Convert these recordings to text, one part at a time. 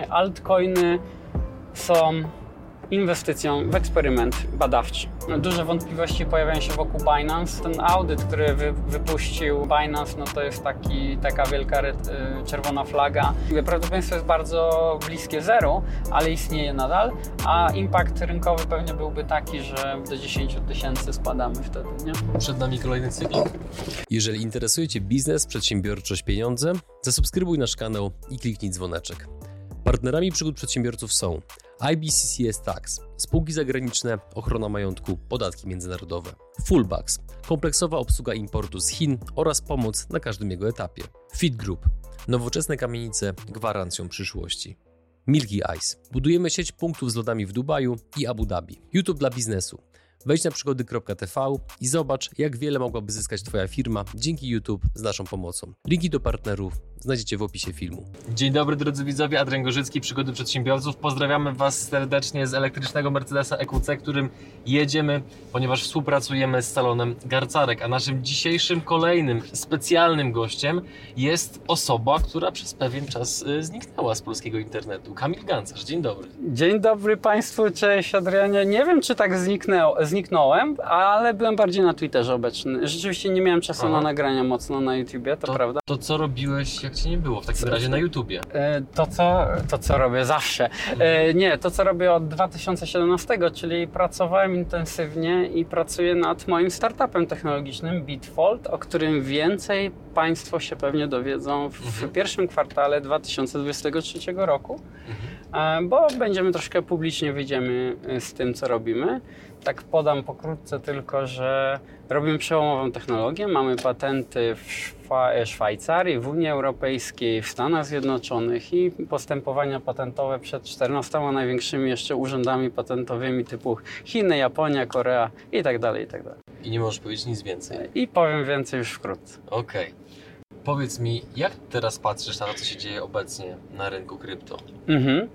Altcoiny są inwestycją w eksperyment badawczy. Duże wątpliwości pojawiają się wokół Binance. Ten audyt, który wy, wypuścił Binance, no to jest taki, taka wielka y, czerwona flaga. Prawdopodobieństwo jest bardzo bliskie zeru, ale istnieje nadal, a impact rynkowy pewnie byłby taki, że do 10 tysięcy spadamy wtedy. Nie? Przed nami kolejny cykl. Jeżeli interesuje Cię biznes, przedsiębiorczość, pieniądze, zasubskrybuj nasz kanał i kliknij dzwoneczek. Partnerami przygód przedsiębiorców są IBCCS Tax, spółki zagraniczne, ochrona majątku, podatki międzynarodowe. Fullbacks, kompleksowa obsługa importu z Chin oraz pomoc na każdym jego etapie. Fit Group, nowoczesne kamienice gwarancją przyszłości. Milky Ice. Budujemy sieć punktów z lodami w Dubaju i Abu Dhabi. YouTube dla biznesu. Wejdź na przygody.tv i zobacz, jak wiele mogłaby zyskać Twoja firma dzięki YouTube z naszą pomocą. Linki do partnerów znajdziecie w opisie filmu. Dzień dobry drodzy widzowie, Adrian Gorzycki, Przygody Przedsiębiorców. Pozdrawiamy Was serdecznie z elektrycznego Mercedesa EQC, którym jedziemy, ponieważ współpracujemy z salonem Garcarek. A naszym dzisiejszym kolejnym specjalnym gościem jest osoba, która przez pewien czas y, zniknęła z polskiego internetu. Kamil Gancarz, dzień dobry. Dzień dobry Państwu, cześć Adrianie. Nie wiem, czy tak zniknęło, zniknąłem, ale byłem bardziej na Twitterze obecny. Rzeczywiście nie miałem czasu Aha. na nagrania mocno na YouTubie, to, to prawda. To co robiłeś, jak Cię nie było w takim razie na YouTubie? E, to co, to, co robię zawsze. E, nie, to, co robię od 2017, czyli pracowałem intensywnie i pracuję nad moim startupem technologicznym Bitfold, o którym więcej Państwo się pewnie dowiedzą w mhm. pierwszym kwartale 2023 roku, mhm. E, bo będziemy troszkę publicznie wyjdziemy z tym, co robimy. Tak podam pokrótce tylko, że robimy przełomową technologię. Mamy patenty w Szwajcarii, w Unii Europejskiej, w Stanach Zjednoczonych i postępowania patentowe przed 14 największymi jeszcze urzędami patentowymi typu Chiny, Japonia, Korea itd. Tak itd. Tak I nie możesz powiedzieć nic więcej. I powiem więcej już wkrótce. Okej. Okay. Powiedz mi, jak teraz patrzysz na to, co się dzieje obecnie na rynku krypto? Mhm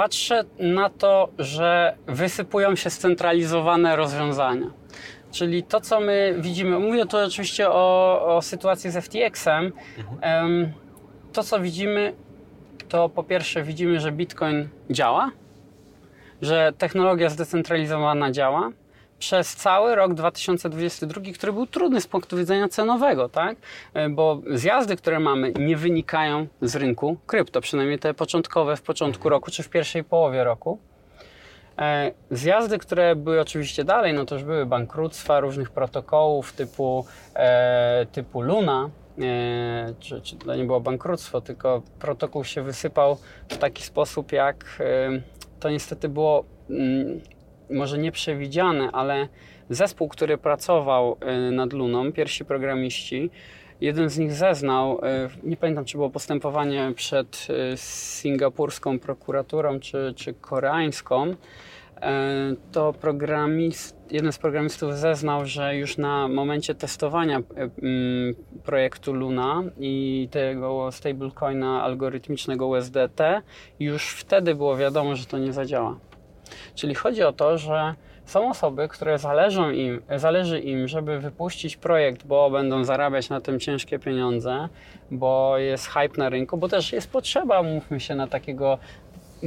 patrzę na to, że wysypują się scentralizowane rozwiązania. Czyli to, co my widzimy, mówię tu oczywiście o, o sytuacji z FTX-em. Mhm. To, co widzimy, to po pierwsze widzimy, że Bitcoin działa, że technologia zdecentralizowana działa, przez cały rok 2022, który był trudny z punktu widzenia cenowego, tak? E, bo zjazdy, które mamy, nie wynikają z rynku krypto, przynajmniej te początkowe w początku roku czy w pierwszej połowie roku. E, zjazdy, które były oczywiście dalej, no to już były bankructwa różnych protokołów typu, e, typu Luna, e, czy, czy to nie było bankructwo, tylko protokół się wysypał w taki sposób, jak to niestety było mm, może nie przewidziane, ale zespół, który pracował nad Luną, pierwsi programiści, jeden z nich zeznał, y, nie pamiętam czy było postępowanie przed y, singapurską prokuraturą czy, czy koreańską, to programist, jeden z programistów zeznał, że już na momencie testowania mm, projektu Luna i tego stablecoina algorytmicznego USDT, już wtedy było wiadomo, że to nie zadziała. Czyli chodzi o to, że są osoby, które zależą im, zależy im, żeby wypuścić projekt, bo będą zarabiać na tym ciężkie pieniądze, bo jest hype na rynku, bo też jest potrzeba, mówmy się, na takiego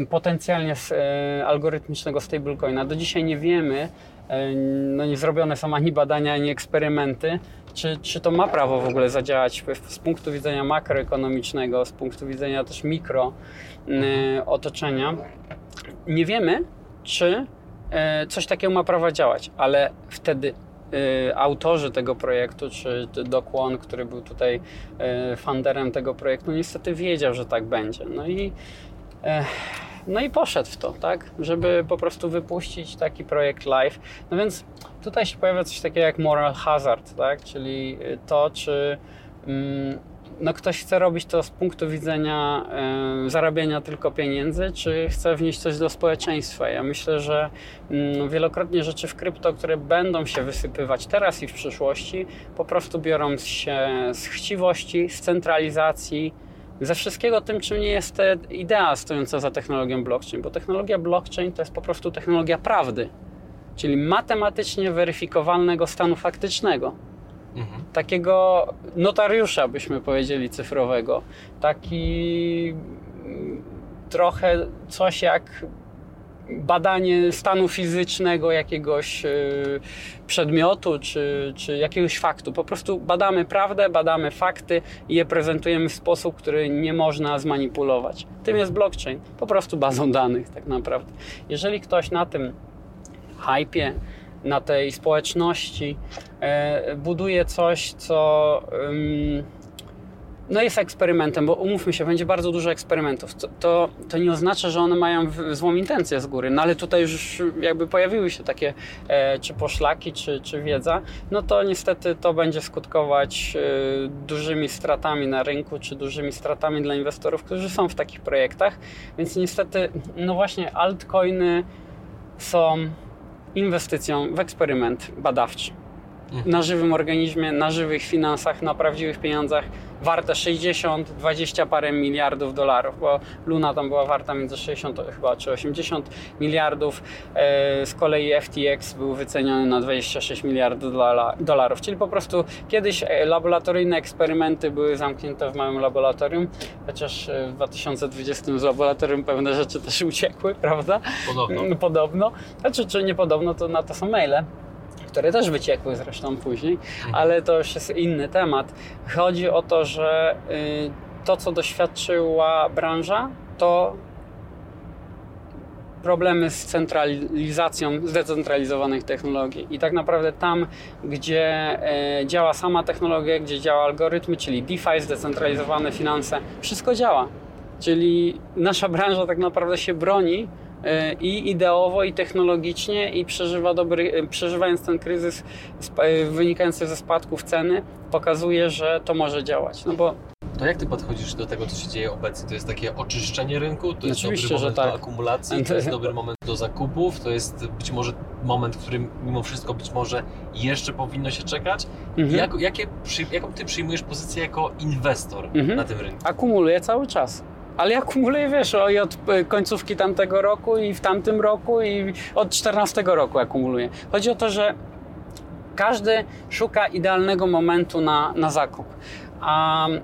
potencjalnie e, algorytmicznego stablecoina. Do dzisiaj nie wiemy, e, no nie zrobione są ani badania, ani eksperymenty, czy, czy to ma prawo w ogóle zadziałać z punktu widzenia makroekonomicznego, z punktu widzenia też mikro e, otoczenia. Nie wiemy, czy coś takiego ma prawo działać, ale wtedy e, autorzy tego projektu, czy Dokłon, który był tutaj e, funderem tego projektu, niestety wiedział, że tak będzie. No i, no i poszedł w to, tak, żeby po prostu wypuścić taki projekt live. No więc tutaj się pojawia coś takiego jak moral hazard, tak, czyli to, czy mm, no ktoś chce robić to z punktu widzenia y, zarabiania tylko pieniędzy, czy chce wnieść coś do społeczeństwa. Ja myślę, że y, wielokrotnie rzeczy w krypto, które będą się wysypywać teraz i w przyszłości, po prostu biorą się z chciwości, z centralizacji, ze wszystkiego tym, czym nie jest idea stojąca za technologią blockchain, bo technologia blockchain to jest po prostu technologia prawdy, czyli matematycznie weryfikowalnego stanu faktycznego. Takiego notariusza, byśmy powiedzieli, cyfrowego. Taki trochę coś jak badanie stanu fizycznego jakiegoś y, przedmiotu czy, czy jakiegoś faktu. Po prostu badamy prawdę, badamy fakty i je prezentujemy w sposób, który nie można zmanipulować. Tym jest blockchain, po prostu bazą danych tak naprawdę. Jeżeli ktoś na tym hypie, na tej społeczności e, buduje coś, co no jest eksperymentem, bo umówmy się, będzie bardzo dużo eksperymentów. To, to, to nie oznacza, że one mają złą intencję z góry, no ale tutaj już jakby pojawiły się takie e, czy poszlaki, czy, czy wiedza, no to niestety to będzie skutkować e, dużymi stratami na rynku, czy dużymi stratami dla inwestorów, którzy są w takich projektach, więc niestety, no właśnie altcoiny są inwestycją w eksperyment badawczy na żywym organizmie, na żywych finansach, na prawdziwych pieniądzach warte 60, 20 parę miliardów dolarów, bo Luna tam była warta między 60 chyba czy 80 miliardów. E, Z kolei FTX był wyceniony na 26 miliardów dola- dolarów, czyli po prostu kiedyś e, laboratoryjne eksperymenty były zamknięte w małym laboratorium, chociaż e, w 2020 z laboratorium pewne rzeczy też uciekły, prawda? Podobno. Podobno. Znaczy, czy nie podobno, to na to są maile, które też wyciekły zresztą później, ale to już jest inny temat. Chodzi o to, że y, to, co doświadczyła branża, to problemy z centralizacją zdecentralizowanych technologii. I tak naprawdę tam, gdzie e, działa sama technologia, gdzie działa algorytmy, czyli DeFi, zdecentralizowane finanse, wszystko działa. Czyli nasza branża tak naprawdę się broni i ideowo, i technologicznie, i przeżywa dobry, przeżywając ten kryzys e, wynikający ze spadków ceny, pokazuje, że to może działać. No bo To jak ty podchodzisz do tego, co się dzieje obecnie? To jest takie oczyszczenie rynku? To jest Oczywiście, dobry moment tak. do akumulacji? To jest dobry moment do zakupów? To jest być może moment, w którym mimo wszystko być może jeszcze powinno się czekać? mhm. Jak, jakie, jaką ty przyjmujesz pozycję jako inwestor Mhm. na tym rynku? akumuluję cały czas. Ale akumuluję, wiesz, o, i od y, końcówki tamtego roku i w tamtym roku i od 14 roku akumuluję. Chodzi o to, że każdy szuka idealnego momentu na, na zakup. A y,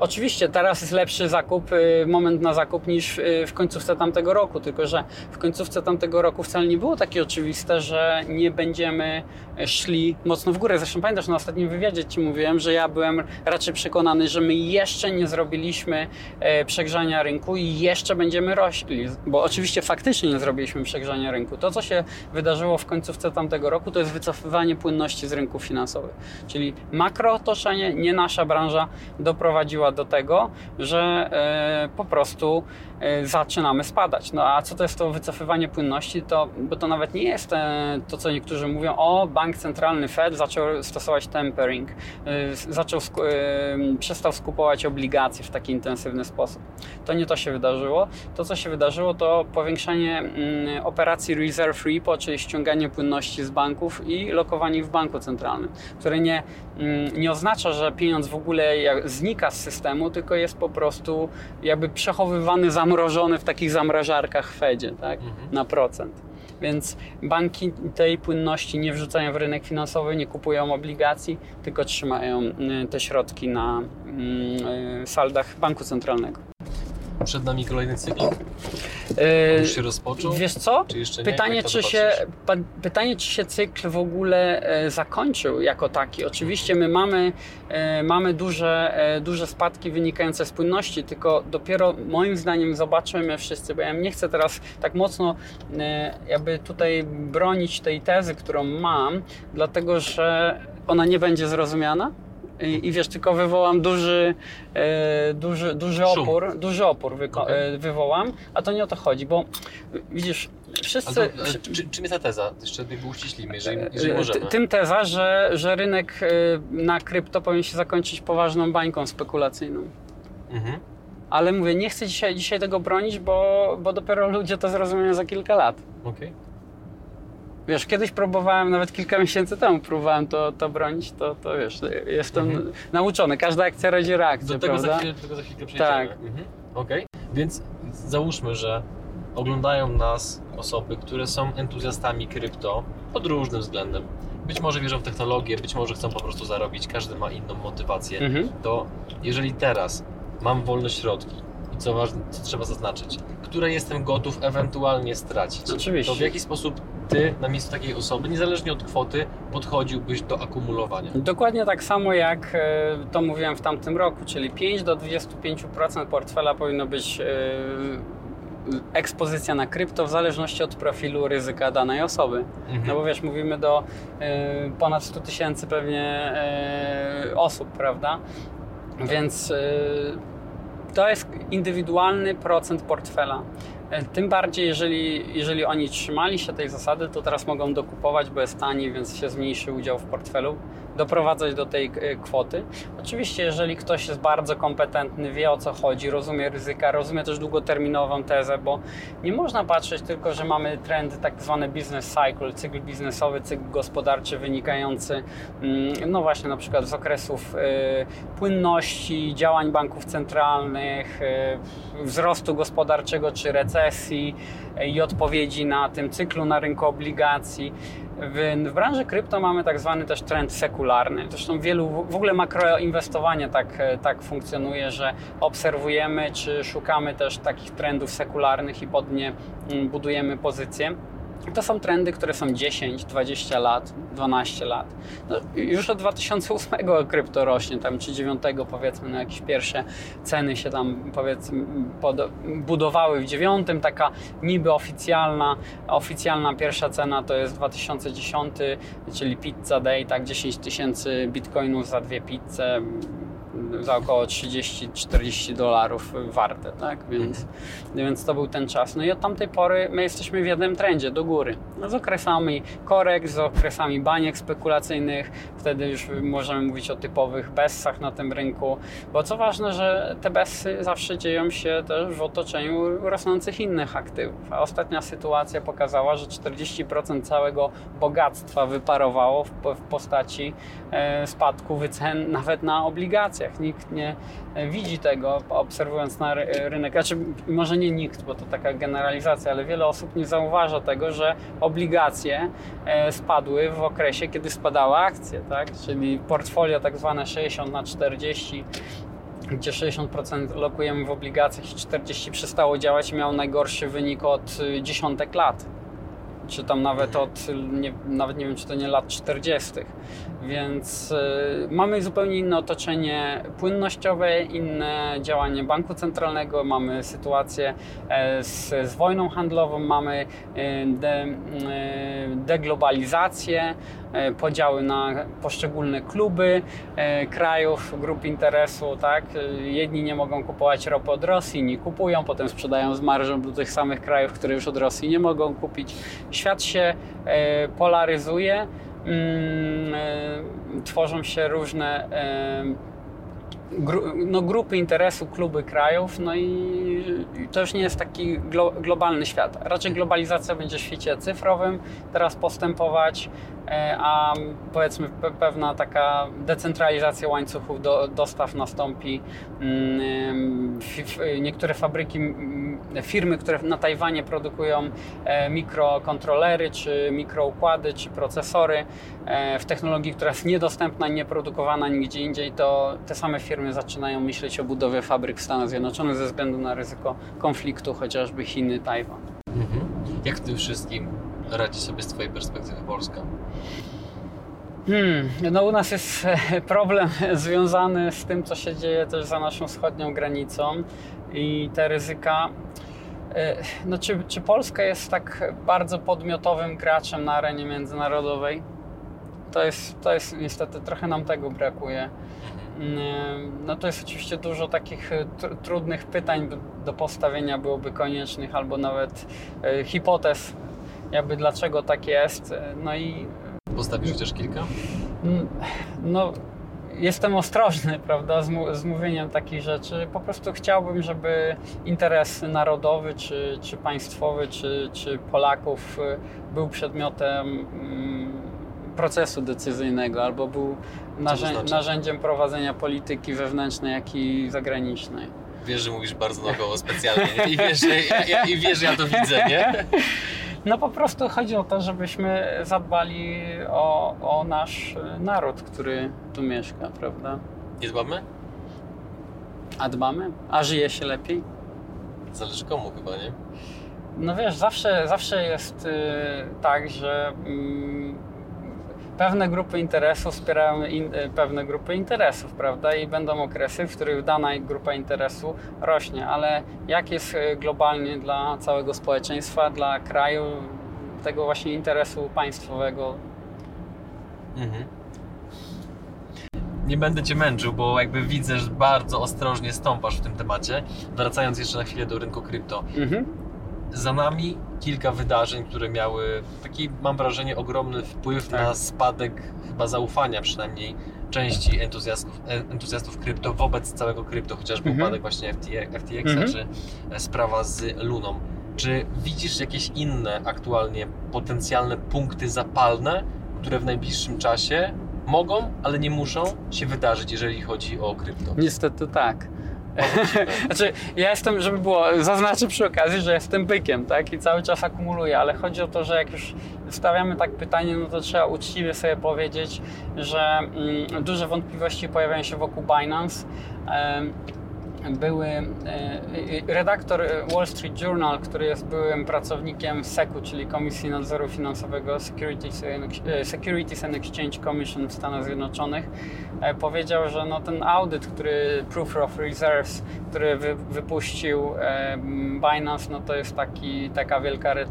oczywiście teraz jest lepszy zakup, y, moment na zakup niż y, w końcówce tamtego roku, tylko że w końcówce tamtego roku wcale nie było takie oczywiste, że nie będziemy szli mocno w górę. Zresztą pamiętasz, na ostatnim wywiadzie Ci mówiłem, że ja byłem raczej przekonany, że my jeszcze nie zrobiliśmy e, przegrzania rynku i jeszcze będziemy rośli. Bo oczywiście faktycznie nie zrobiliśmy przegrzania rynku. To, co się wydarzyło w końcówce tamtego roku, to jest wycofywanie płynności z rynków finansowych. Czyli makrootoczenie, nie nasza branża doprowadziła do tego, że e, po prostu zaczynamy spadać. No a co to jest to wycofywanie płynności? To, bo to nawet nie jest e, to, co niektórzy mówią, o bank centralny Fed zaczął stosować tempering, e, zaczął e, przestał skupować obligacje w taki intensywny sposób. To nie to się wydarzyło. To, co się wydarzyło, to powiększenie mm, operacji reserve repo, czyli ściąganie płynności z banków i lokowanie w banku centralnym, które nie, mm, nie oznacza, że pieniądz w ogóle znika z systemu, tylko jest po prostu jakby przechowywany, zamrożony w takich zamrażarkach Fedzie, tak? Mhm. na procent. Więc banki tej płynności nie wrzucają w rynek finansowy, nie kupują obligacji, tylko trzymają y, te środki na mm, y, saldach banku centralnego. Przed nami kolejny cykl? Y, Już się rozpoczął? Wiesz co? Czy jeszcze nie? Pytanie czy, się, pytanie, czy się cykl w ogóle e, zakończył jako taki. Oczywiście my mamy, e, mamy duże, e, duże spadki wynikające z płynności, tylko dopiero moim zdaniem zobaczymy wszyscy, bo ja nie chcę teraz tak mocno jakby tutaj bronić tej tezy, którą mam, dlatego że ona nie będzie zrozumiana. I, I wiesz, tylko wywołam duży, e, duży, duży Szum. opór, duży opór wyko- Okej. e, wywołam, a to nie o to chodzi, bo widzisz, wszyscy. Ale ale czy, czym jest ta teza? Jeszcze jakby uściślimy, jeżeli, jeżeli e, możemy. ty- tym teza, że, że rynek na krypto powinien się zakończyć poważną bańką spekulacyjną. Mhm. Ale mówię, nie chcę dzisiaj, dzisiaj tego bronić, bo, bo dopiero ludzie to zrozumieją za kilka lat. Okej. Wiesz, kiedyś próbowałem, nawet kilka miesięcy temu próbowałem to, to bronić, to, to wiesz, jestem Mhm. nauczony. Każda akcja rodzi reakcję, Do tego, prawda? za chwilę, do tego za chwilkę przejdziemy. Tak. Mhm. Okej. Więc załóżmy, że oglądają nas osoby, które są entuzjastami krypto pod różnym względem. Być może wierzą w technologię, być może chcą po prostu zarobić, każdy ma inną motywację. Mhm. To jeżeli teraz mam wolne środki i co, ważne, co trzeba zaznaczyć, które jestem gotów ewentualnie stracić. Oczywiście. To w jaki sposób ty na miejscu takiej osoby, niezależnie od kwoty, podchodziłbyś do akumulowania? Dokładnie tak samo jak e, to mówiłem w tamtym roku, czyli 5 do 25% portfela powinno być e, ekspozycja na krypto w zależności od profilu ryzyka danej osoby. Mhm. No bo wiesz, mówimy do e, ponad 100 tysięcy pewnie e, osób, prawda? Więc e, to jest indywidualny procent portfela. E, Tym bardziej, jeżeli, jeżeli oni trzymali się tej zasady, to teraz mogą dokupować, bo jest taniej, więc się zmniejszy udział w portfelu, doprowadzać do tej e, kwoty. Oczywiście, jeżeli ktoś jest bardzo kompetentny, wie o co chodzi, rozumie ryzyka, rozumie też długoterminową tezę, bo nie można patrzeć tylko, że mamy trendy tak zwany business cycle, cykl biznesowy, cykl gospodarczy wynikający mm, no właśnie na przykład z okresów e, płynności, działań banków centralnych, e, wzrostu gospodarczego czy recesji i odpowiedzi na tym cyklu na rynku obligacji. W, w branży krypto mamy tak zwany też trend sekularny. Zresztą wielu, w ogóle makroinwestowanie tak, e, tak funkcjonuje, że obserwujemy czy szukamy też takich trendów sekularnych i pod nie mm, budujemy pozycje. To są trendy, które są 10, 20 lat, 12 lat. No, już od 2008 krypto rośnie, tam czy 9 powiedzmy, no jakieś pierwsze ceny się tam powiedzmy budowały w 9, taka niby oficjalna, oficjalna pierwsza cena to jest 2010, czyli pizza day, tak 10 tysięcy bitcoinów za dwie pizze, za około 30-40 dolarów warte, tak? Więc, więc to był ten czas. No i od tamtej pory my jesteśmy w jednym trendzie, do góry. No z okresami korekt, z okresami baniek spekulacyjnych, wtedy już możemy mówić o typowych bessach na tym rynku, bo co ważne, że te bessy zawsze dzieją się też w otoczeniu rosnących innych aktywów, a ostatnia sytuacja pokazała, że 40% całego bogactwa wyparowało w, w postaci e, spadku wycen nawet na Nikt nie e, widzi tego, obserwując na ry- rynek. Znaczy, może nie nikt, bo to taka generalizacja, ale wiele osób nie zauważa tego, że obligacje e, spadły w okresie, kiedy spadały akcje, tak? Czyli portfolio tak zwane 60 na 40 gdzie 60% lokujemy w obligacjach i 40% przestało działać, miał najgorszy wynik od y, dziesiątek lat. Czy tam nawet od, y, nie, nawet nie wiem, czy to nie lat 40. Więc y, mamy zupełnie inne otoczenie płynnościowe, inne działanie banku centralnego, mamy sytuację e, z, z wojną handlową, mamy e, de, e, deglobalizację, podziały na poszczególne kluby e, krajów, grup interesu, tak? E, Jedni nie mogą kupować ropy od Rosji, inni kupują, potem sprzedają z marżą do tych samych krajów, które już od Rosji nie mogą kupić. Świat się e, polaryzuje, mm, e, tworzą się różne e, gru, no, grupy interesu, kluby krajów, no i to już nie jest taki glo, globalny świat. Raczej globalizacja będzie w świecie cyfrowym teraz postępować, e, a powiedzmy pe, pewna taka decentralizacja łańcuchów do, dostaw nastąpi. Mm, Niektóre fabryki, firmy, które na Tajwanie produkują e, mikrokontrolery, czy mikroukłady, czy procesory e, w technologii, która jest niedostępna, nieprodukowana nigdzie indziej, to te same firmy zaczynają myśleć o budowie fabryk w Stanach Zjednoczonych ze względu na ryzyko konfliktu, chociażby Chiny, Tajwan. Mhm. Jak w tym wszystkim radzi sobie z Twojej perspektywy Polska? Hmm, no u nas jest e, problem związany z tym, co się dzieje też za naszą wschodnią granicą i te ryzyka. e, No, czy, czy Polska jest tak bardzo podmiotowym graczem na arenie międzynarodowej? To jest, to jest niestety trochę nam tego brakuje. Mm, No to jest oczywiście dużo takich e, tr- trudnych pytań do postawienia byłoby koniecznych, albo nawet e, hipotez, jakby dlaczego tak jest. E, No i Postawisz chociaż kilka? Mm, No, jestem ostrożny, prawda, z, mówieniem takich rzeczy. Po prostu chciałbym, żeby interes narodowy, czy, czy państwowy, czy, czy Polaków był przedmiotem mm, procesu decyzyjnego, albo był narzę- znaczy? narzędziem prowadzenia polityki wewnętrznej, jak i zagranicznej. Wiesz, że mówisz bardzo nagoło specjalnie nie? I wiesz, że ja, ja, i wiesz, że ja to widzę, nie? No po prostu chodzi o to, żebyśmy zadbali o, o nasz naród, który tu mieszka, prawda? Nie dbamy? A dbamy? A żyje się lepiej? Zależy komu chyba, nie? No wiesz, zawsze, zawsze jest y, tak, że mm, pewne grupy interesów wspierają in, y, pewne grupy interesów, prawda? I będą okresy, w których dana grupa interesu rośnie, ale jak jest y, globalnie dla całego społeczeństwa, dla kraju, tego właśnie interesu państwowego? Mhm. Nie będę Cię męczył, bo jakby widzę, że bardzo ostrożnie stąpasz w tym temacie. Wracając jeszcze na chwilę do rynku krypto. Mhm. Za nami kilka wydarzeń, które miały taki, mam wrażenie, ogromny wpływ Tak. na spadek chyba zaufania przynajmniej części entuzjastów, e, entuzjastów krypto wobec całego krypto, chociażby Mhm. upadek właśnie FTX, Mhm. czy e, sprawa z Luną. Czy widzisz jakieś inne aktualnie potencjalne punkty zapalne, które w najbliższym czasie mogą, ale nie muszą się wydarzyć, jeżeli chodzi o krypto? Niestety tak. Znaczy, ja jestem, żeby było, zaznaczę przy okazji, że jestem bykiem, tak? I cały czas akumuluję, ale chodzi o to, że jak już stawiamy tak pytanie, no to trzeba uczciwie sobie powiedzieć, że mm, duże wątpliwości pojawiają się wokół Binance. Były e, e, redaktor Wall Street Journal, który jest byłym pracownikiem SEC-u, czyli Komisji Nadzoru Finansowego Securities and, e, Exchange Commission w Stanach Zjednoczonych, e, powiedział, że no ten audyt, który Proof of Reserves, który wy, wypuścił e, Binance, no to jest taki, taka wielka e,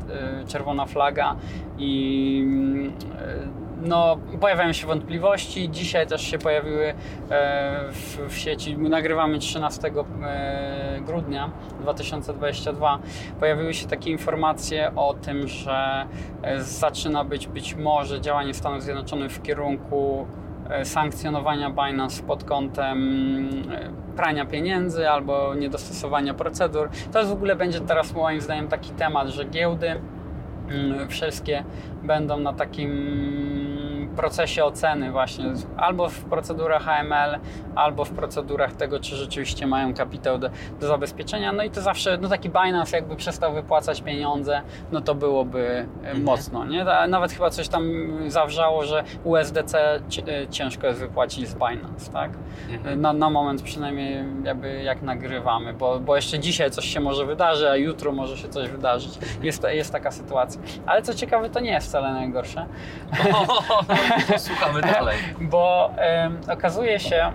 czerwona flaga i mm, e, no, pojawiają się wątpliwości. Dzisiaj też się pojawiły e, w, w sieci. My nagrywamy 13 e, grudnia 2022. Pojawiły się takie informacje o tym, że e, zaczyna być być może działanie Stanów Zjednoczonych w kierunku sankcjonowania Binance pod kątem prania pieniędzy albo niedostosowania procedur. To jest w ogóle będzie teraz moim zdaniem taki temat, że giełdy wszystkie będą na takim procesie oceny właśnie, albo w procedurach HML, albo w procedurach tego, czy rzeczywiście mają kapitał do, do zabezpieczenia. No i to zawsze, no taki Binance jakby przestał wypłacać pieniądze, no to byłoby e, Mhm. mocno, nie? Nawet chyba coś tam zawrzało, że USDC e, ciężko jest wypłacić z Binance, tak? Mhm. Na, na moment przynajmniej jakby jak nagrywamy, bo, bo jeszcze dzisiaj coś się może wydarzy, a jutro może się coś wydarzyć. Jest, jest taka sytuacja. Ale co ciekawe, to nie jest wcale najgorsze, to słuchamy dalej. bo okazuje się,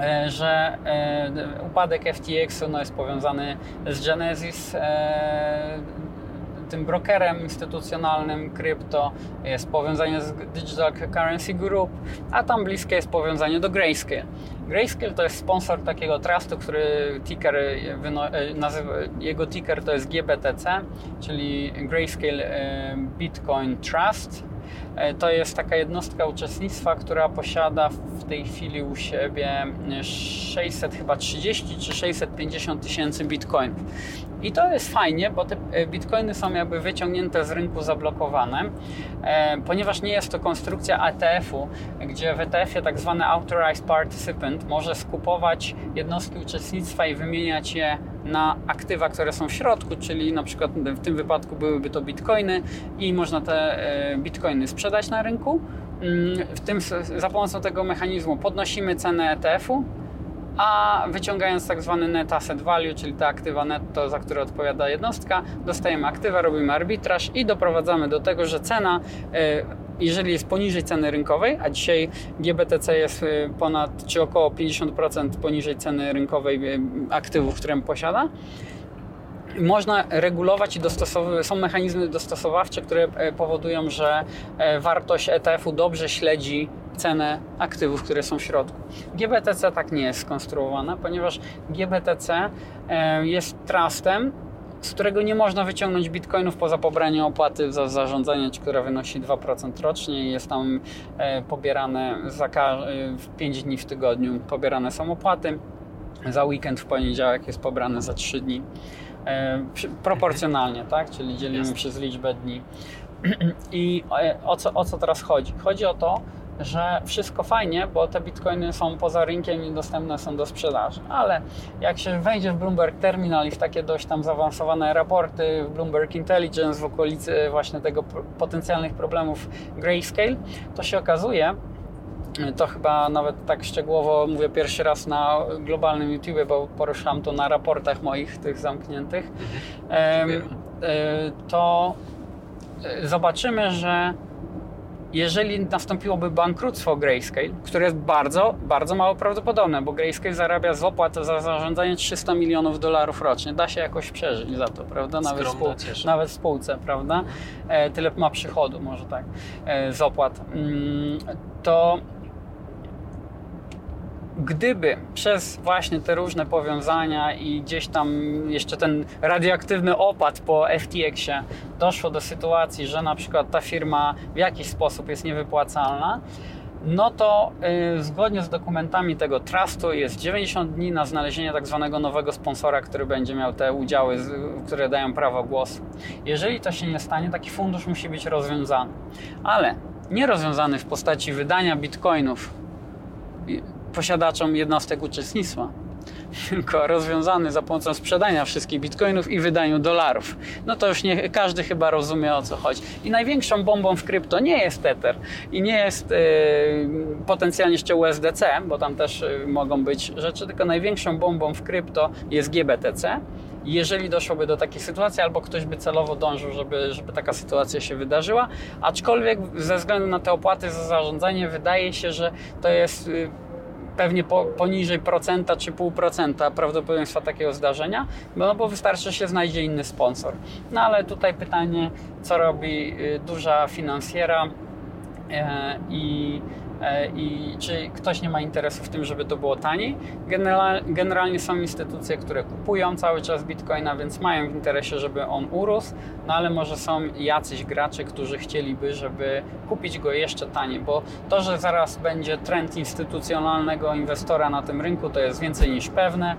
e, że e, upadek FTX-u no, jest powiązany z Genesis, e, tym brokerem instytucjonalnym krypto, jest powiązanie z Digital Currency Group, a tam bliskie jest powiązanie do Grayscale. Grayscale to jest sponsor takiego trustu, który ticker nazywa, jego ticker to jest GBTC, czyli Grayscale Bitcoin Trust. E, To jest taka jednostka uczestnictwa, która posiada w tej chwili u siebie 600 chyba 30 czy 650 tysięcy bitcoinów. I to jest fajnie, bo te e, bitcoiny są jakby wyciągnięte z rynku zablokowane, e, ponieważ nie jest to konstrukcja ATF-u, gdzie w ETF-ie tak zwany Authorized Participant może skupować jednostki uczestnictwa i wymieniać je na aktywa, które są w środku, czyli na przykład w tym wypadku byłyby to bitcoiny i można te e, bitcoiny sprzedać na rynku. Mm, W tym, za pomocą tego mechanizmu podnosimy cenę ETF-u, a wyciągając tak zwany net asset value, czyli te aktywa netto, za które odpowiada jednostka, dostajemy aktywa, robimy arbitraż i doprowadzamy do tego, że cena, e, jeżeli jest poniżej ceny rynkowej, a dzisiaj GBTC jest e, ponad czy około 50% poniżej ceny rynkowej e, aktywów, które posiada, można regulować i dostosowywać, są mechanizmy dostosowawcze, które powodują, że wartość ETF-u dobrze śledzi cenę aktywów, które są w środku. GBTC tak nie jest skonstruowane, ponieważ GBTC e, jest trustem, z którego nie można wyciągnąć bitcoinów poza pobraniem opłaty za zarządzanie, która wynosi 2% rocznie i jest tam e, pobierane za ka- e, w 5 dni w tygodniu pobierane są opłaty. Za weekend w poniedziałek jest pobrane za 3 dni. Proporcjonalnie, tak? Czyli dzielimy Jasne. przez liczbę dni. I o co, o co teraz chodzi? Chodzi o to, że wszystko fajnie, bo te bitcoiny są poza rynkiem i dostępne są do sprzedaży. Ale jak się wejdzie w Bloomberg Terminal i w takie dość tam zaawansowane raporty w Bloomberg Intelligence w okolicy właśnie tego potencjalnych problemów Grayscale, to się okazuje, To chyba nawet tak szczegółowo mówię pierwszy raz na globalnym YouTube, bo poruszam to na raportach moich tych zamkniętych. Wiemy. e, To e, zobaczymy, że jeżeli nastąpiłoby bankructwo Grayscale, które jest bardzo, bardzo mało prawdopodobne, bo Grayscale zarabia z opłat za zarządzanie 300 milionów dolarów rocznie. Da się jakoś przeżyć za to, prawda? Nawet, spół, nawet w spółce, prawda? E, tyle ma przychodu, może tak, e, z opłat. Mm, to gdyby przez właśnie te różne powiązania i gdzieś tam jeszcze ten radioaktywny opad po FTX-ie doszło do sytuacji, że na przykład ta firma w jakiś sposób jest niewypłacalna, no to y, zgodnie z dokumentami tego trustu jest 90 dni na znalezienie tak zwanego nowego sponsora, który będzie miał te udziały, z, które dają prawo głosu. Jeżeli to się nie stanie, taki fundusz musi być rozwiązany. Ale nie rozwiązany w postaci wydania bitcoinów i- posiadaczom jednostek uczestnictwa, tylko rozwiązany za pomocą sprzedania wszystkich bitcoinów i wydaniu dolarów. No to już nie każdy chyba rozumie o co chodzi. I największą bombą w krypto nie jest Tether i nie jest yy, potencjalnie jeszcze USDC, bo tam też yy, mogą być rzeczy, tylko największą bombą w krypto jest GBTC. Jeżeli doszłoby do takiej sytuacji, albo ktoś by celowo dążył, żeby, żeby taka sytuacja się wydarzyła, aczkolwiek ze względu na te opłaty za zarządzanie wydaje się, że to jest yy, pewnie po, poniżej procenta czy pół procenta prawdopodobieństwa takiego zdarzenia, no bo wystarczy, się znajdzie inny sponsor. No ale tutaj pytanie, co robi y, duża finansjera e, i, i czy ktoś nie ma interesu w tym, żeby to było taniej. General, generalnie są instytucje, które kupują cały czas bitcoina, więc mają w interesie, żeby on urósł, no ale może są jacyś gracze, którzy chcieliby, żeby kupić go jeszcze taniej, bo to, że zaraz będzie trend instytucjonalnego inwestora na tym rynku, to jest więcej niż pewne.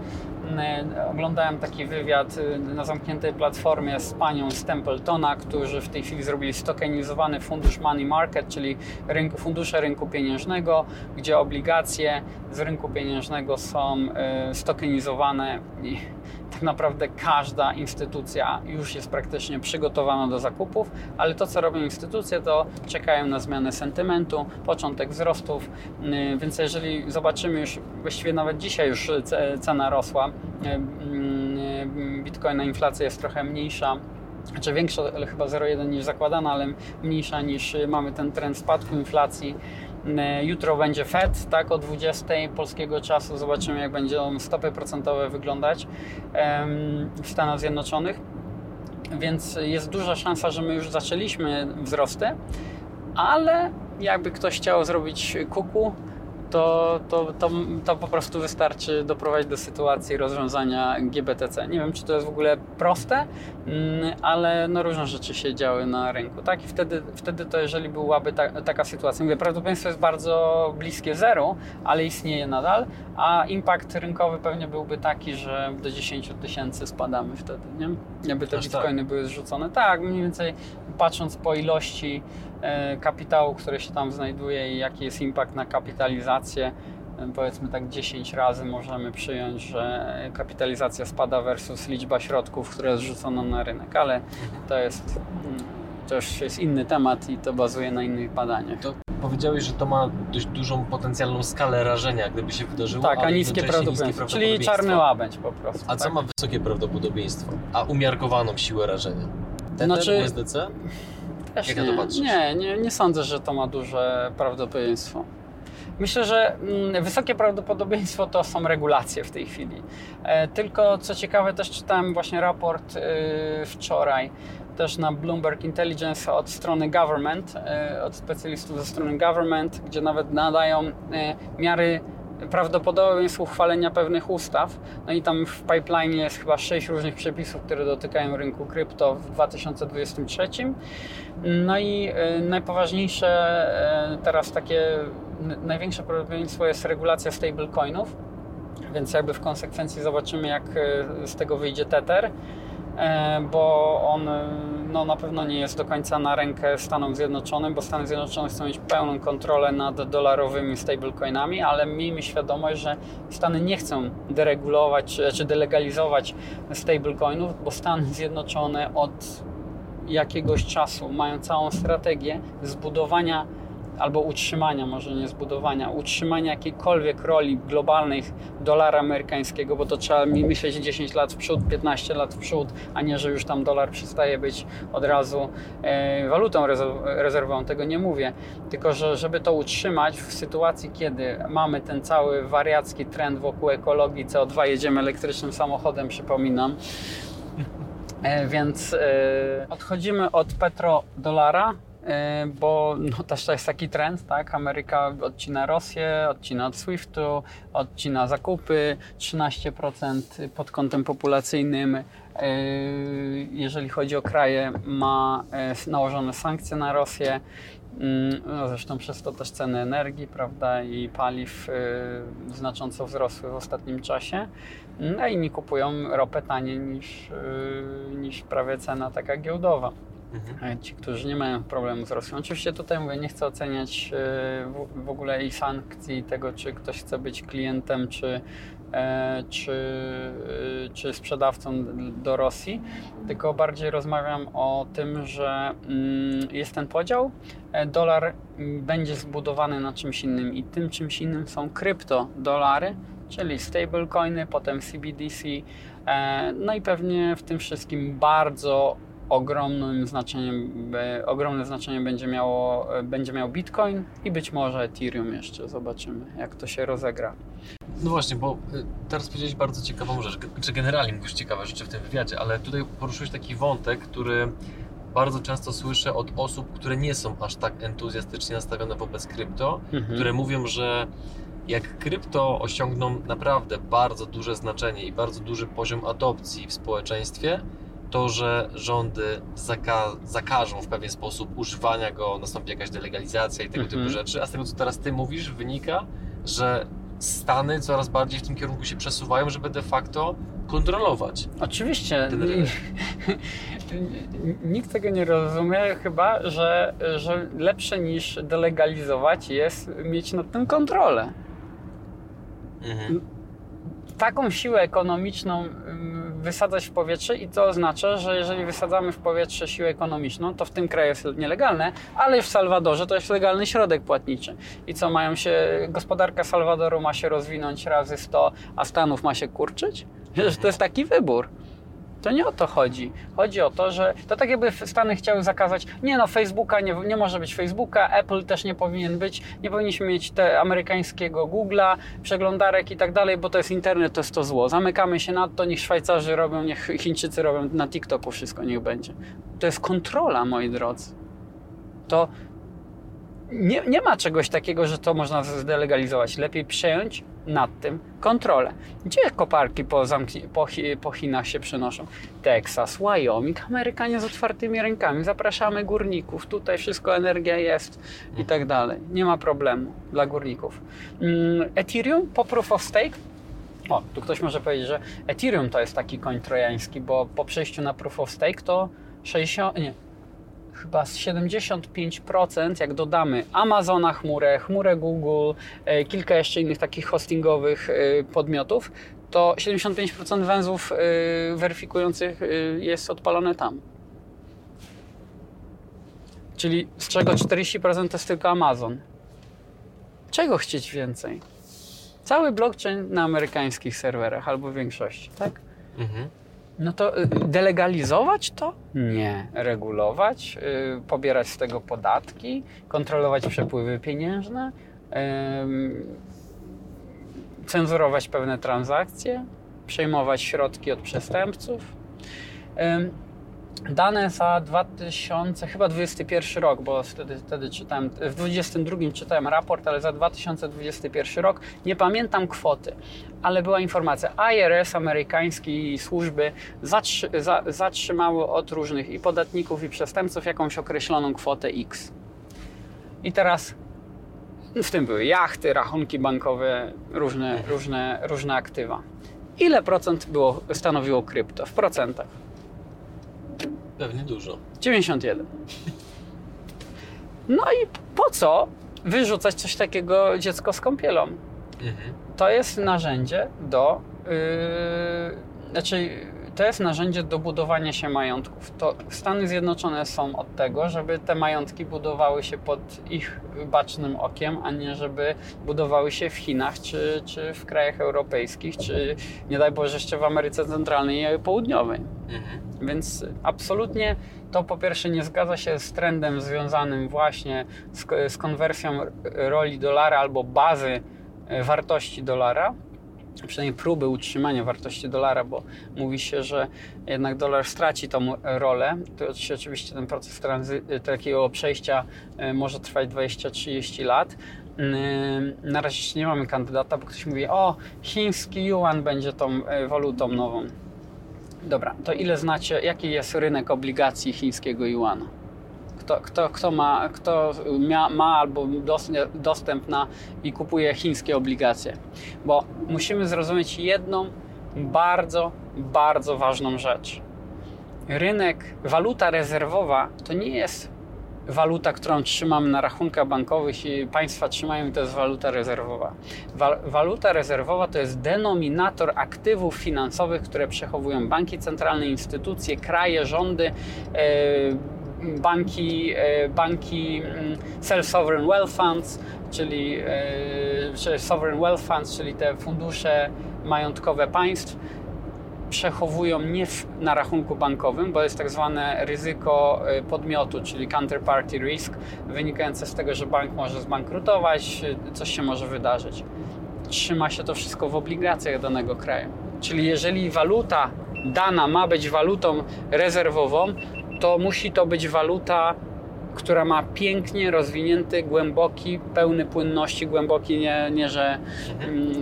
Mm, Oglądałem taki wywiad y, na zamkniętej platformie z panią z Templetona, którzy w tej chwili zrobili stokenizowany fundusz Money Market, czyli rynku, fundusze rynku pieniężnego, gdzie obligacje z rynku pieniężnego są y, stokenizowane tak naprawdę każda instytucja już jest praktycznie przygotowana do zakupów, ale to, co robią instytucje, to czekają na zmianę sentymentu, początek wzrostów, yy, więc jeżeli zobaczymy już, właściwie nawet dzisiaj już ce- cena rosła, yy, yy, bitcoina inflacja jest trochę mniejsza, znaczy większa, ale chyba 0,1 niż zakładana, ale mniejsza niż y, mamy ten trend spadku inflacji. Y, Jutro będzie Fed, tak, o 20 polskiego czasu. Zobaczymy, jak będą stopy procentowe wyglądać w Stanach Zjednoczonych. Więc jest duża szansa, że my już zaczęliśmy wzrosty, ale jakby ktoś chciał zrobić kuku, to, to, to, to po prostu wystarczy doprowadzić do sytuacji rozwiązania GBTC. Nie wiem, czy to jest w ogóle proste, mm, ale no różne rzeczy się działy na rynku. Tak? I wtedy, wtedy to, jeżeli byłaby ta, taka sytuacja, mówię, prawdopodobieństwo jest bardzo bliskie zeru, ale istnieje nadal, a impact rynkowy pewnie byłby taki, że do 10 tysięcy spadamy wtedy, nie? Jakby te Aż tak. bitcoiny były zrzucone. Tak, mniej więcej patrząc po ilości kapitału, który się tam znajduje i jaki jest impact na kapitalizację, e, powiedzmy tak 10 razy możemy przyjąć, że kapitalizacja spada versus liczba środków, które zrzucono na rynek, ale to jest mm, to już jest inny temat i to bazuje na innych badaniach. To powiedziałeś, że to ma dość dużą potencjalną skalę rażenia, gdyby się wydarzyło. Tak, a niskie prawdopodobieństwo, czyli prawdopodobieństwo. czarny łabędź po prostu. A co tak? ma wysokie prawdopodobieństwo, a umiarkowaną siłę rażenia? Tether, Znaczy- USDC? Też Jak na nie, to patrzysz? nie, nie, nie sądzę, że to ma duże prawdopodobieństwo. Myślę, że mm, wysokie prawdopodobieństwo to są regulacje w tej chwili. E, tylko co ciekawe, też czytałem właśnie raport y, wczoraj też na Bloomberg Intelligence od strony government, y, od specjalistów ze strony government, gdzie nawet nadają y, miary prawdopodobieństw uchwalenia pewnych ustaw. No i tam w pipeline jest chyba sześć różnych przepisów, które dotykają rynku krypto w 2023. No i e, najpoważniejsze e, teraz takie, największe prawdopodobieństwo jest regulacja stablecoinów, więc jakby w konsekwencji zobaczymy jak e, z tego wyjdzie Tether, bo on e, no, na pewno nie jest do końca na rękę Stanom Zjednoczonym, bo Stany Zjednoczone chcą mieć pełną kontrolę nad dolarowymi stablecoinami, ale miejmy świadomość, że Stany nie chcą deregulować czy, czy delegalizować stablecoinów, bo Stany Zjednoczone od jakiegoś czasu mają całą strategię zbudowania albo utrzymania, może nie zbudowania, utrzymania jakiejkolwiek roli globalnej dolara amerykańskiego, bo to trzeba myśleć 10 lat w przód, 15 lat w przód, a nie, że już tam dolar przestaje być od razu e, walutą rezerwową, tego nie mówię. Tylko, że żeby to utrzymać w sytuacji, kiedy mamy ten cały wariacki trend wokół ekologii CO2, jedziemy elektrycznym samochodem, przypominam, E, więc e, odchodzimy od petrodolara, bo no, też to jest taki trend, tak? Ameryka odcina Rosję, odcina od SWIFT-u, odcina zakupy, 13% pod kątem populacyjnym. Jeżeli chodzi o kraje, ma nałożone sankcje na Rosję. Mm, no, zresztą przez to też ceny energii, prawda, i paliw znacząco wzrosły w ostatnim czasie. No i inni kupują ropę taniej niż, niż prawie cena taka giełdowa. Mhm. Ci, którzy nie mają problemu z Rosją. Oczywiście tutaj mówię, nie chcę oceniać yy, w ogóle i sankcji tego, czy ktoś chce być klientem, czy, e, czy, czy sprzedawcą do Rosji, tylko bardziej rozmawiam o tym, że mm, jest ten podział. E, dolar będzie zbudowany na czymś innym i tym czymś innym są kryptodolary, czyli stablecoiny, potem CBDC, e, no i pewnie w tym wszystkim bardzo ogromnym znaczeniem, ogromne znaczenie będzie, miało, będzie miał Bitcoin i być może Ethereum jeszcze. Zobaczymy, jak to się rozegra. No właśnie, bo y, teraz powiedziałeś bardzo ciekawą rzecz, czy generalnie mówisz ciekawe rzeczy w tym wywiadzie, ale tutaj poruszyłeś taki wątek, który bardzo często słyszę od osób, które nie są aż tak entuzjastycznie nastawione wobec krypto, mhm. które mówią, że jak krypto osiągną naprawdę bardzo duże znaczenie i bardzo duży poziom adopcji w społeczeństwie, to, że rządy zaka zakażą w pewien sposób używania go, nastąpi jakaś delegalizacja i tego typu mhm. rzeczy. A z tego, co teraz Ty mówisz, wynika, że Stany coraz bardziej w tym kierunku się przesuwają, żeby de facto kontrolować. Oczywiście. Nikt tego nie rozumie chyba, że, że lepsze niż delegalizować jest mieć nad tym kontrolę. Mhm. Taką siłę ekonomiczną wysadzać w powietrze i to oznacza, że jeżeli wysadzamy w powietrze siłę ekonomiczną, to w tym kraju jest nielegalne, ale w Salwadorze to jest legalny środek płatniczy. I co mają się, gospodarka Salwadoru ma się rozwinąć razy 100, a Stanów ma się kurczyć? To jest taki wybór. To nie o to chodzi. Chodzi o to, że to tak jakby Stany chciały zakazać, nie no, Facebooka, nie, nie może być Facebooka, Apple też nie powinien być, nie powinniśmy mieć te amerykańskiego Google'a, przeglądarek i tak dalej, bo to jest internet, to jest to zło. Zamykamy się na to, niech Szwajcarzy robią, niech Chińczycy robią, na TikToku wszystko niech będzie. To jest kontrola, moi drodzy. To nie, nie ma czegoś takiego, że to można zdelegalizować. Lepiej przejąć nad tym kontrolę. Gdzie koparki po, po, po Chinach się przenoszą? Texas, Wyoming, Amerykanie z otwartymi rękami. Zapraszamy górników, tutaj wszystko energia jest i tak dalej. Nie ma problemu dla górników. Mm, Ethereum po proof of stake o, tu ktoś może powiedzieć, że Ethereum to jest taki koń trojański, bo po przejściu na proof of stake to 60, nie, chyba z 75%, jak dodamy Amazona chmurę, chmurę Google, e, kilka jeszcze innych takich hostingowych e, podmiotów, to 75% węzłów e, weryfikujących jest odpalone tam. Czyli z czego 40% to jest tylko Amazon. Czego chcieć więcej? Cały blockchain na amerykańskich serwerach albo w większości, tak? Mhm. No to y, delegalizować to? Nie. Regulować, yy, pobierać z tego podatki, kontrolować przepływy pieniężne, cenzurować pewne transakcje, przejmować środki od przestępców. Dane za 2000, chyba 21 rok, bo wtedy, wtedy czytałem, w 22 czytałem raport, ale za 2021 rok nie pamiętam kwoty, ale była informacja, IRS amerykańskiej służby zatrzy, za, zatrzymały od różnych i podatników i przestępców jakąś określoną kwotę X. I teraz w tym były jachty, rachunki bankowe, różne, różne, różne aktywa. Ile procent było, stanowiło krypto w procentach? Pewnie dużo. 91. No i po co wyrzucać coś takiego dziecko z kąpielą? Mhm. To jest narzędzie do. Yy, znaczy, to jest narzędzie do budowania się majątków. To Stany Zjednoczone są od tego, żeby te majątki budowały się pod ich bacznym okiem, a nie żeby budowały się w Chinach, czy, czy w krajach europejskich, czy nie daj Boże jeszcze w Ameryce Centralnej i Południowej. Mhm. Więc absolutnie to po pierwsze nie zgadza się z trendem związanym właśnie z, z konwersją roli dolara albo bazy e, wartości dolara, przynajmniej próby utrzymania wartości dolara, bo mówi się, że jednak dolar straci tą rolę. To oczywiście ten proces tranzy- takiego przejścia e, może trwać 20-30 lat. Ym, Na razie jeszcze nie mamy kandydata, bo ktoś mówi, o, chiński yuan będzie tą e, walutą nową. Dobra, to ile znacie, jaki jest rynek obligacji chińskiego yuana? Kto, kto, kto, ma, kto mia, ma albo dos, dostęp na i kupuje chińskie obligacje? Bo musimy zrozumieć jedną bardzo, bardzo ważną rzecz. Rynek, waluta rezerwowa to nie jest waluta, którą trzymamy na rachunkach bankowych i państwa trzymają i to jest waluta rezerwowa. Wa waluta rezerwowa to jest denominator aktywów finansowych, które przechowują banki centralne, instytucje, kraje, rządy, e, banki, e, banki mm, self-sovereign wealth funds, czyli e, sovereign wealth funds, czyli te fundusze majątkowe państw przechowują nie na rachunku bankowym, bo jest tak zwane ryzyko y, podmiotu, czyli counterparty risk, wynikające z tego, że bank może zbankrutować, coś się może wydarzyć. Trzyma się to wszystko w obligacjach danego kraju. Czyli jeżeli waluta dana ma być walutą rezerwową, to musi to być waluta która ma pięknie rozwinięty, głęboki, pełny płynności, głęboki nie, nie że mm,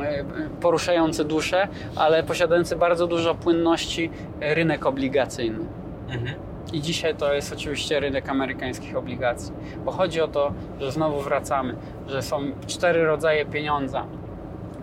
poruszający duszę, ale posiadający bardzo dużo płynności rynek obligacyjny. Mhm. I dzisiaj to jest oczywiście rynek amerykańskich obligacji, bo chodzi o to, że znowu wracamy, że są cztery rodzaje pieniądza.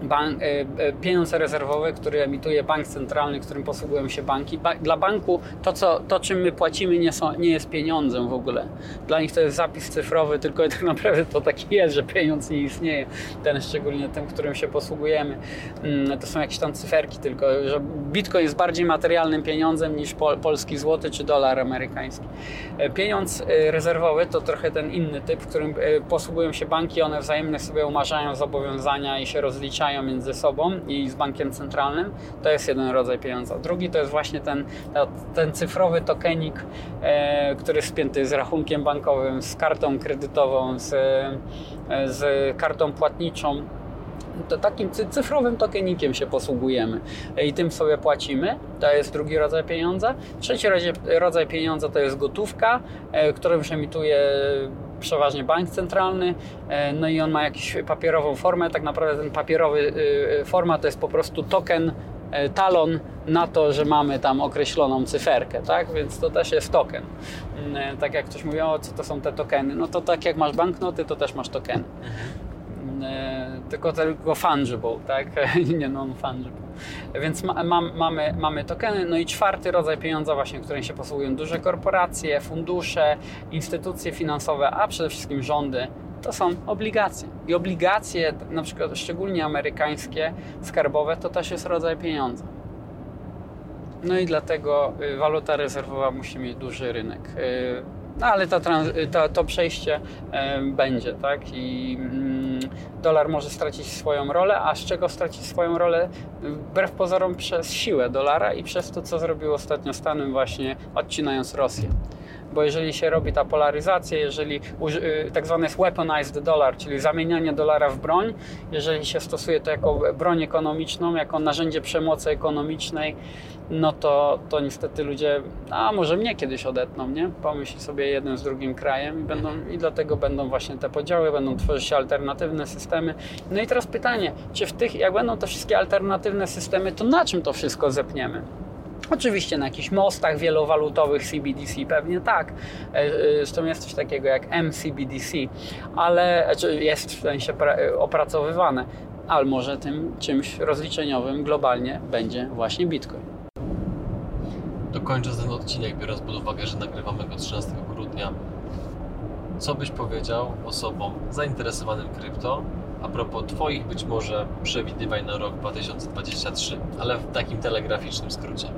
Bank, e, e, pieniądz rezerwowy, który emituje bank centralny, którym posługują się banki. Ba dla banku to, co, to, czym my płacimy, nie, są, nie jest pieniądzem w ogóle. Dla nich to jest zapis cyfrowy, tylko tak naprawdę to taki jest, że pieniądz nie istnieje. Ten szczególnie tym, którym się posługujemy. Mm, To są jakieś tam cyferki, tylko że Bitcoin jest bardziej materialnym pieniądzem niż pol, polski złoty czy dolar amerykański. E, Pieniądz rezerwowy to trochę ten inny typ, w którym posługują się banki, one wzajemnie sobie umarzają zobowiązania i się rozliczają między sobą i z bankiem centralnym. To jest jeden rodzaj pieniądza. Drugi to jest właśnie ten, ten cyfrowy tokenik, e, który spięty jest z rachunkiem bankowym, z kartą kredytową, z, e, z kartą płatniczą. To takim cy- cyfrowym tokenikiem się posługujemy i tym sobie płacimy. To jest drugi rodzaj pieniądza. Trzeci rodzaj, pieniądza to jest gotówka, e, którą już emituje przeważnie bank centralny. E, No i on ma jakąś papierową formę. Tak naprawdę ten papierowy e, forma to jest po prostu token, e, talon na to, że mamy tam określoną cyferkę, tak? Więc to też jest token. Mm, e, Tak jak ktoś mówi, o co to są te tokeny? No to tak jak masz banknoty, to też masz tokeny. Tylko tylko fungible, tak? nie non-fungible. Więc ma, mam- mamy, mamy tokeny. No i czwarty rodzaj pieniądza właśnie, którym się posługują duże korporacje, fundusze, instytucje finansowe, a przede wszystkim rządy, to są obligacje. I obligacje, na przykład szczególnie amerykańskie, skarbowe, to też jest rodzaj pieniądza. No i dlatego y, waluta rezerwowa musi mieć duży rynek. No ale to przejście będzie, tak? I mm, dolar może stracić swoją rolę, a z czego stracić swoją rolę? Wbrew pozorom przez siłę dolara i przez to, co zrobił ostatnio Stanem właśnie odcinając Rosję. Bo jeżeli się robi ta polaryzacja, jeżeli y, tak zwany jest weaponized dollar, czyli zamienianie dolara w broń, jeżeli się stosuje to jako broń ekonomiczną, jako narzędzie przemocy ekonomicznej, no to, to niestety ludzie, a może mnie kiedyś odetną, nie? Pomyśl sobie jeden z drugim krajem i, będą, i dlatego będą właśnie te podziały, będą tworzyć się alternatywne systemy. No i teraz pytanie, czy w tych, jak będą te wszystkie alternatywne systemy, to na czym to wszystko zepniemy? Oczywiście na jakichś mostach wielowalutowych CBDC pewnie tak. E, e, Zresztą jest coś takiego jak MCBDC, ale znaczy jest w sensie pra- opracowywane. Ale może tym czymś rozliczeniowym globalnie będzie właśnie Bitcoin. Dokończę ten odcinek, biorąc pod uwagę, że nagrywamy go 13 grudnia. Co byś powiedział osobom zainteresowanym krypto a propos Twoich być może przewidywań na rok 2023, ale w takim telegraficznym skrócie?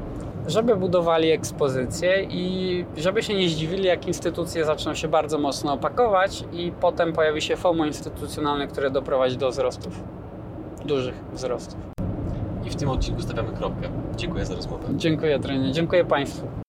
Żeby budowali ekspozycje i żeby się nie zdziwili, jak instytucje zaczną się bardzo mocno opakować i potem pojawi się FOMO instytucjonalne, które doprowadzi do wzrostów, dużych wzrostów. I w tym odcinku stawiamy kropkę. Dziękuję za rozmowę. Dziękuję, trenie. Dziękuję Państwu.